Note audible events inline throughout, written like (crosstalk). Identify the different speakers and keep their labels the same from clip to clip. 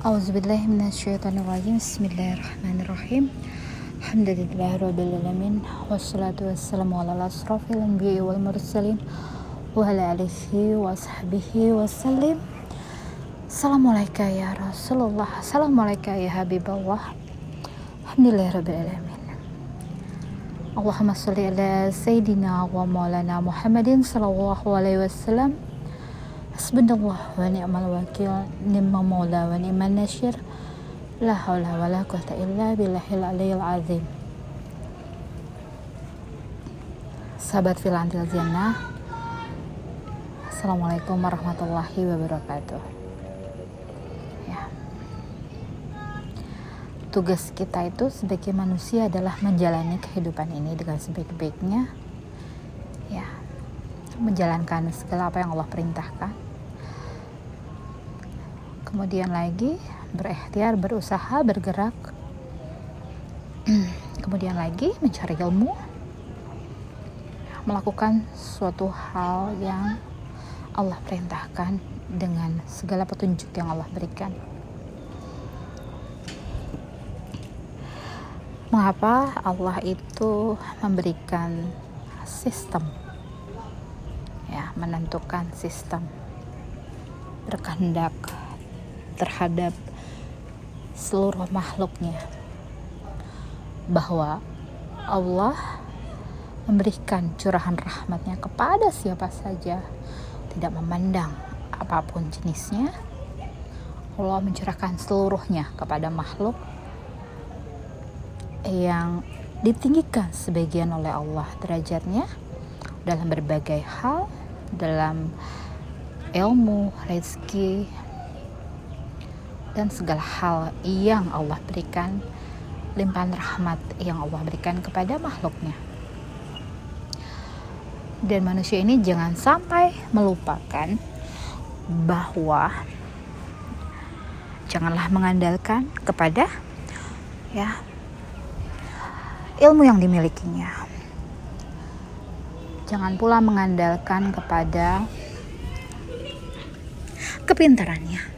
Speaker 1: Auzubillahi minasyaitonirrajim. Bismillahirrahmanirrahim. Alhamdulillahirabbil wassalatu wassalamu ala asrofil anbiya'i wal mursalin wa ala alihi wa sahbihi wasallim. Assalamualaikum ya Rasulullah. Assalamualaikum ya Habiballah. Alhamdulillahirabbil alamin. Allahumma shalli ala sayyidina wa maulana Muhammadin sallallahu alaihi wasallam. Hasbunallah wa ni'mal wakil Nimma maula wa ni'mal nasyir La hawla wa la quwata illa billahil aliyil azim. Sahabat filantil jannah Assalamualaikum warahmatullahi wabarakatuh. Ya. Tugas kita itu sebagai manusia adalah menjalani kehidupan ini dengan sebaik-baiknya. Ya. Menjalankan segala apa yang Allah perintahkan kemudian lagi berikhtiar berusaha bergerak. (clears throat) Kemudian lagi mencari ilmu. Melakukan suatu hal yang Allah perintahkan dengan segala petunjuk yang Allah berikan. Mengapa Allah itu memberikan sistem? Ya menentukan sistem. Berkehendak terhadap seluruh makhluknya. Bahwa Allah memberikan curahan rahmatnya kepada siapa saja tidak memandang apa pun jenisnya Allah mencurahkan seluruhnya kepada makhluk yang ditinggikan sebagian oleh Allah derajatnya dalam berbagai hal dalam ilmu, rezeki, dan segala hal yang Allah berikan limpahan rahmat yang Allah berikan kepada makhluknya. Dan manusia ini jangan sampai melupakan bahwa janganlah mengandalkan kepada ya ilmu yang dimilikinya. Jangan pula mengandalkan kepada kepintarannya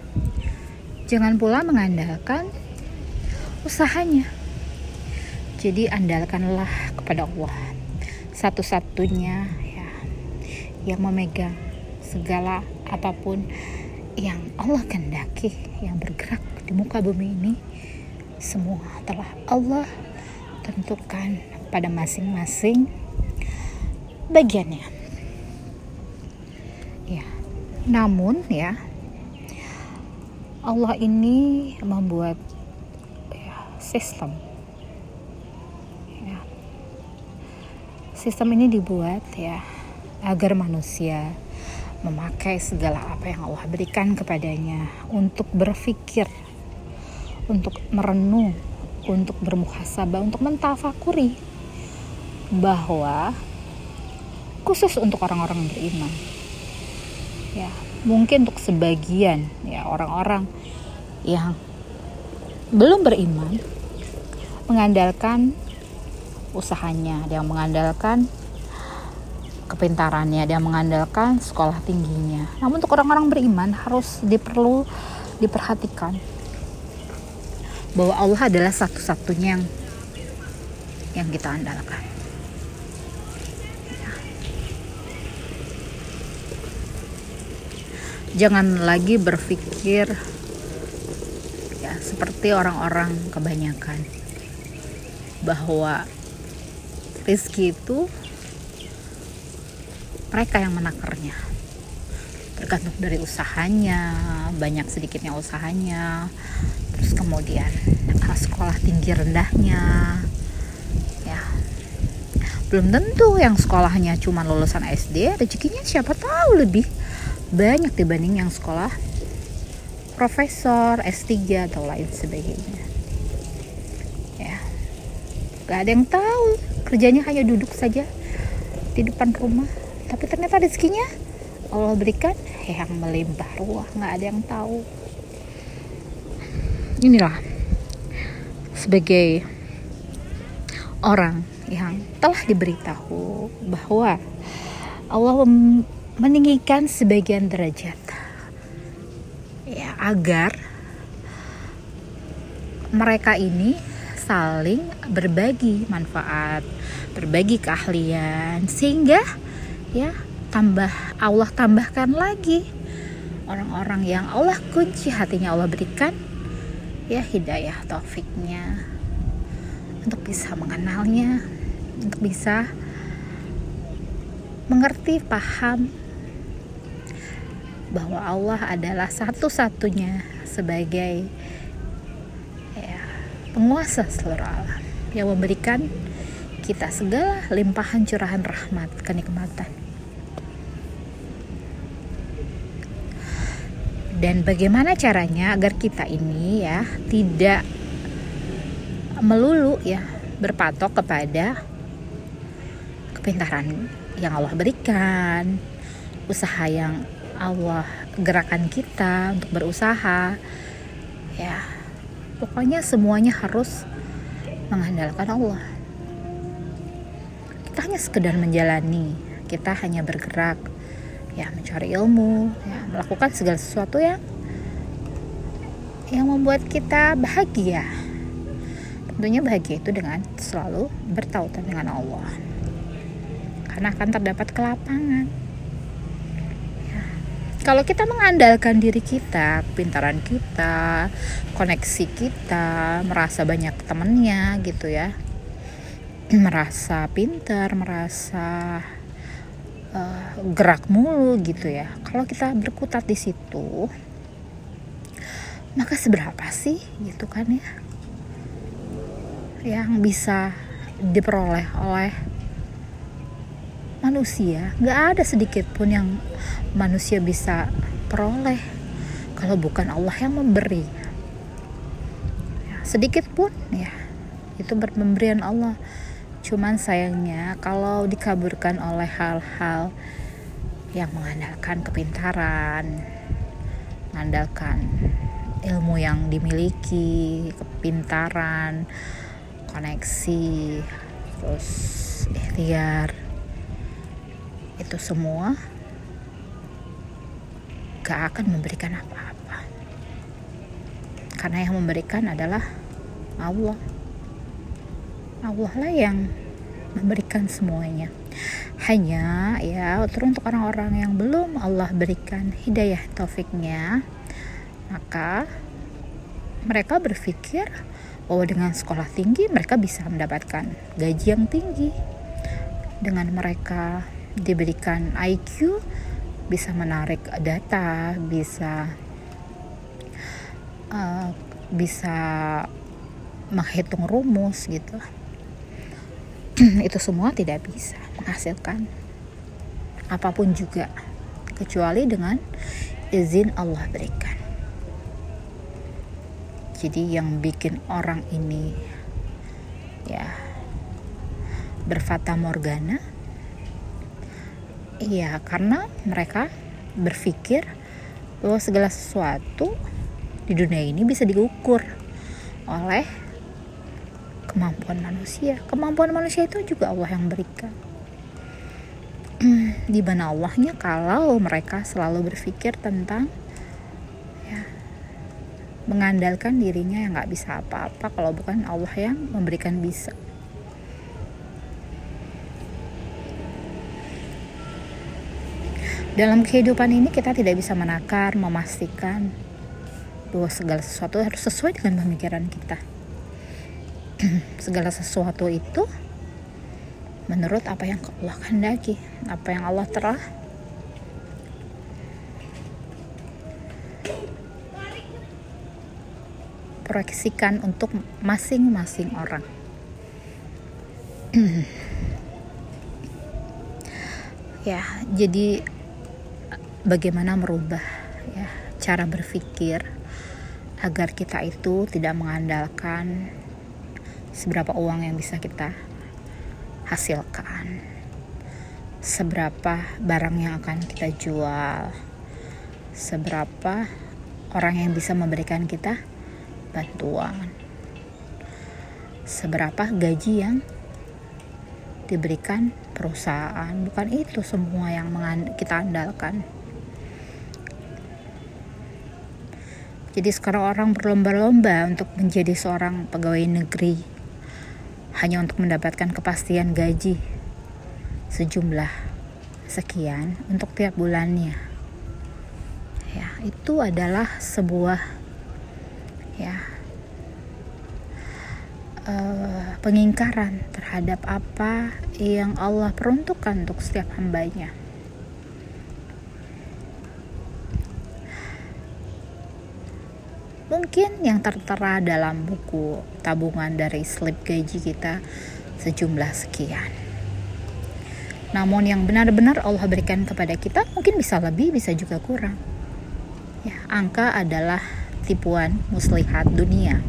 Speaker 1: Jangan pula mengandalkan usahanya. Jadi andalkanlah kepada Allah. Satu-satunya ya yang memegang segala apa pun yang Allah kehendaki yang bergerak di muka bumi ini semua telah Allah tentukan pada masing-masing bagiannya. Ya. Namun ya Allah ini membuat ya, sistem. Ya. sistem ini dibuat ya agar manusia memakai segala apa yang Allah berikan kepadanya untuk berpikir untuk merenung untuk bermuhasabah untuk mentafakuri bahwa khusus untuk orang-orang beriman. Ya mungkin untuk sebagian ya orang-orang yang belum beriman mengandalkan usahanya, dia mengandalkan kepintarannya, dia mengandalkan sekolah tingginya. Namun untuk orang-orang beriman harus diperlu diperhatikan bahwa Allah adalah satu-satunya yang yang kita andalkan. Jangan lagi berpikir ya seperti orang-orang kebanyakan bahwa rizki itu mereka yang menakarnya. Tergantung dari usahanya banyak sedikitnya usahanya terus kemudian sekolah tinggi rendahnya ya. Belum tentu yang sekolahnya cuma lulusan SD rezekinya siapa tahu lebih banyak dibanding yang sekolah profesor, S3 atau lain sebagainya. Ya. Gak ada yang tahu, kerjanya hanya duduk saja di depan rumah. Tapi ternyata rezekinya Allah berikan yang melimpah ruah, nggak ada yang tahu. Inilah sebagai orang yang telah diberitahu bahwa Allah meninggikan sebagian derajat. Ya agar mereka ini saling berbagi manfaat, berbagi keahlian sehingga ya tambah Allah tambahkan lagi. Orang-orang yang Allah kunci hatinya Allah berikan ya hidayah taufiknya untuk bisa mengenalnya untuk bisa mengerti paham bahwa Allah adalah satu-satunya sebagai ya, penguasa seluruh alam. Yang memberikan kita segala limpahan curahan rahmat kenikmatan. Dan bagaimana caranya agar kita ini ya tidak melulu ya berpatok kepada kepintaran yang Allah berikan usaha yang Allah gerakan kita untuk berusaha. Ya pokoknya semuanya harus mengandalkan Allah. Kita hanya sekedar menjalani kita hanya bergerak ya mencari ilmu ya melakukan segala sesuatu yang yang membuat kita bahagia. Tentunya bahagia itu dengan selalu bertautan dengan Allah. Karena akan terdapat kelapangan. Kalau kita mengandalkan diri kita pintaran kita koneksi kita merasa banyak temennya gitu ya. (clears throat) Merasa pintar merasa uh, gerak mulu gitu ya. Kalau kita berkutat di situ maka seberapa sih gitu kan ya yang bisa diperoleh oleh manusia. Nggak ada sedikit pun yang manusia bisa peroleh kalau bukan Allah yang memberi. Ya, sedikit pun ya. Itu pemberian Allah. Cuman sayangnya kalau dikaburkan oleh hal-hal yang mengandalkan kepintaran, mengandalkan ilmu yang dimiliki, kepintaran, koneksi, terus ikhtiar, itu semua gak akan memberikan apa-apa. Karena yang memberikan adalah Allah. Allah lah yang memberikan semuanya hanya ya teruntuk orang-orang yang belum Allah berikan hidayah taufiknya maka mereka berpikir bahwa dengan sekolah tinggi mereka bisa mendapatkan gaji yang tinggi dengan mereka diberikan IQ bisa menarik data bisa uh, bisa menghitung rumus gitu (clears throat) itu semua tidak bisa menghasilkan apa pun juga kecuali dengan izin Allah berikan. Jadi yang bikin orang ini ya berfata morgana iya karena mereka berpikir bahwa segala sesuatu di dunia ini bisa diukur oleh kemampuan manusia. Kemampuan manusia itu juga Allah yang berikan. (clears throat) Di mana Allahnya kalau mereka selalu berpikir tentang ya, mengandalkan dirinya yang nggak bisa apa-apa kalau bukan Allah yang memberikan bisa dalam kehidupan ini kita tidak bisa menakar memastikan bahwa segala sesuatu harus sesuai dengan pemikiran kita (clears throat) segala sesuatu itu menurut apa yang Allah kehendaki, apa yang Allah telah proyeksikan untuk masing-masing orang. (clears throat) ya, jadi bagaimana merubah ya cara berpikir agar kita itu tidak mengandalkan seberapa uang yang bisa kita hasilkan seberapa barang yang akan kita jual seberapa orang yang bisa memberikan kita bantuan seberapa gaji yang diberikan perusahaan. Bukan itu semua yang kita andalkan Jadi sekarang orang berlomba-lomba untuk menjadi seorang pegawai negeri hanya untuk mendapatkan kepastian gaji sejumlah sekian untuk tiap bulannya. Ya, itu adalah sebuah ya uh, pengingkaran terhadap apa yang Allah peruntukkan untuk setiap hambanya. Mungkin yang tertera dalam buku tabungan dari slip gaji kita sejumlah sekian. Namun yang benar-benar Allah berikan kepada kita mungkin bisa lebih, bisa juga kurang. Ya, angka adalah tipuan muslihat dunia.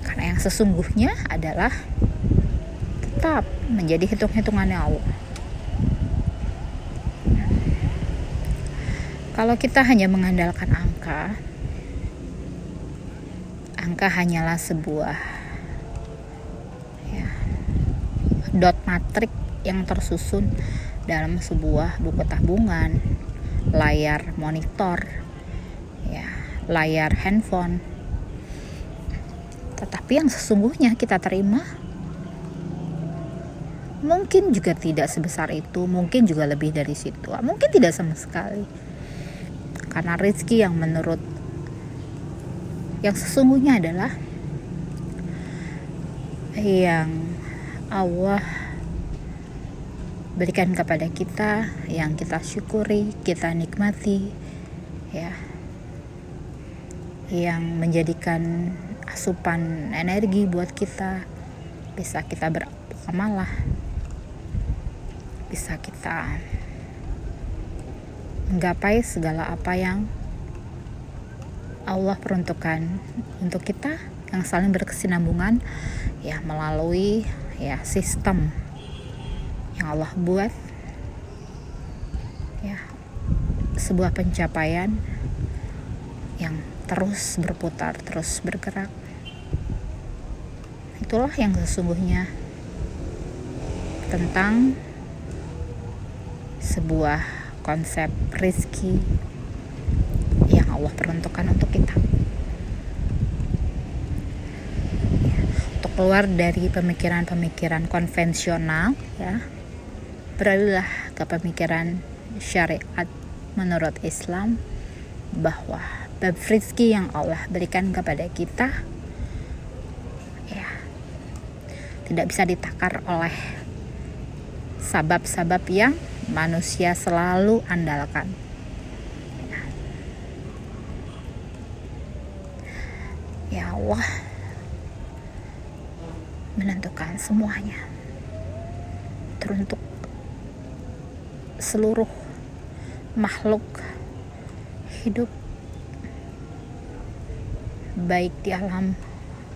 Speaker 1: Karena yang sesungguhnya adalah tetap menjadi hitung-hitungannya Allah. Kalau kita hanya mengandalkan angka, angka hanyalah sebuah ya, dot matrik yang tersusun dalam sebuah buku tabungan, layar monitor, ya, layar handphone. Tetapi yang sesungguhnya kita terima mungkin juga tidak sebesar itu, mungkin juga lebih dari situ, mungkin tidak sama sekali. Karena rezeki yang menurut yang sesungguhnya adalah yang Allah berikan kepada kita yang kita syukuri, kita nikmati ya. Yang menjadikan asupan energi buat kita bisa kita beramalah bisa kita menggapai segala apa yang Allah peruntukkan untuk kita yang saling berkesinambungan ya melalui ya sistem yang Allah buat ya sebuah pencapaian yang terus berputar, terus bergerak. Itulah yang sesungguhnya tentang sebuah konsep rizki Allah peruntukkan untuk kita. Untuk keluar dari pemikiran-pemikiran konvensional ya beralihlah ke pemikiran syariat menurut Islam bahwa bab yang Allah berikan kepada kita ya tidak bisa ditakar oleh sabab-sabab yang manusia selalu andalkan ya Allah menentukan semuanya. Teruntuk seluruh makhluk hidup baik di alam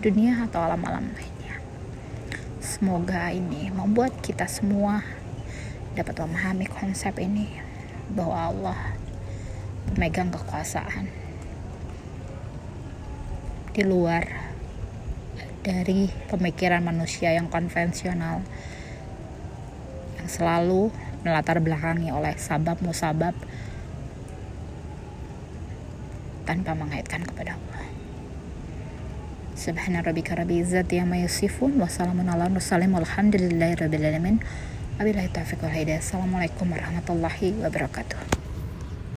Speaker 1: dunia atau alam-alam lainnya. Semoga ini membuat kita semua dapat memahami konsep ini bahwa Allah pemegang kekuasaan di luar dari pemikiran manusia yang konvensional yang selalu melatar belakangi oleh sabab musabab tanpa mengaitkan kepada Allah. Subhana rabbika rabbil izzati amma yasifun wa salamun ala mursalin walhamdulillahi rabbil alamin. Wabillahi taufiq wal hidayah. Assalamualaikum warahmatullahi wabarakatuh.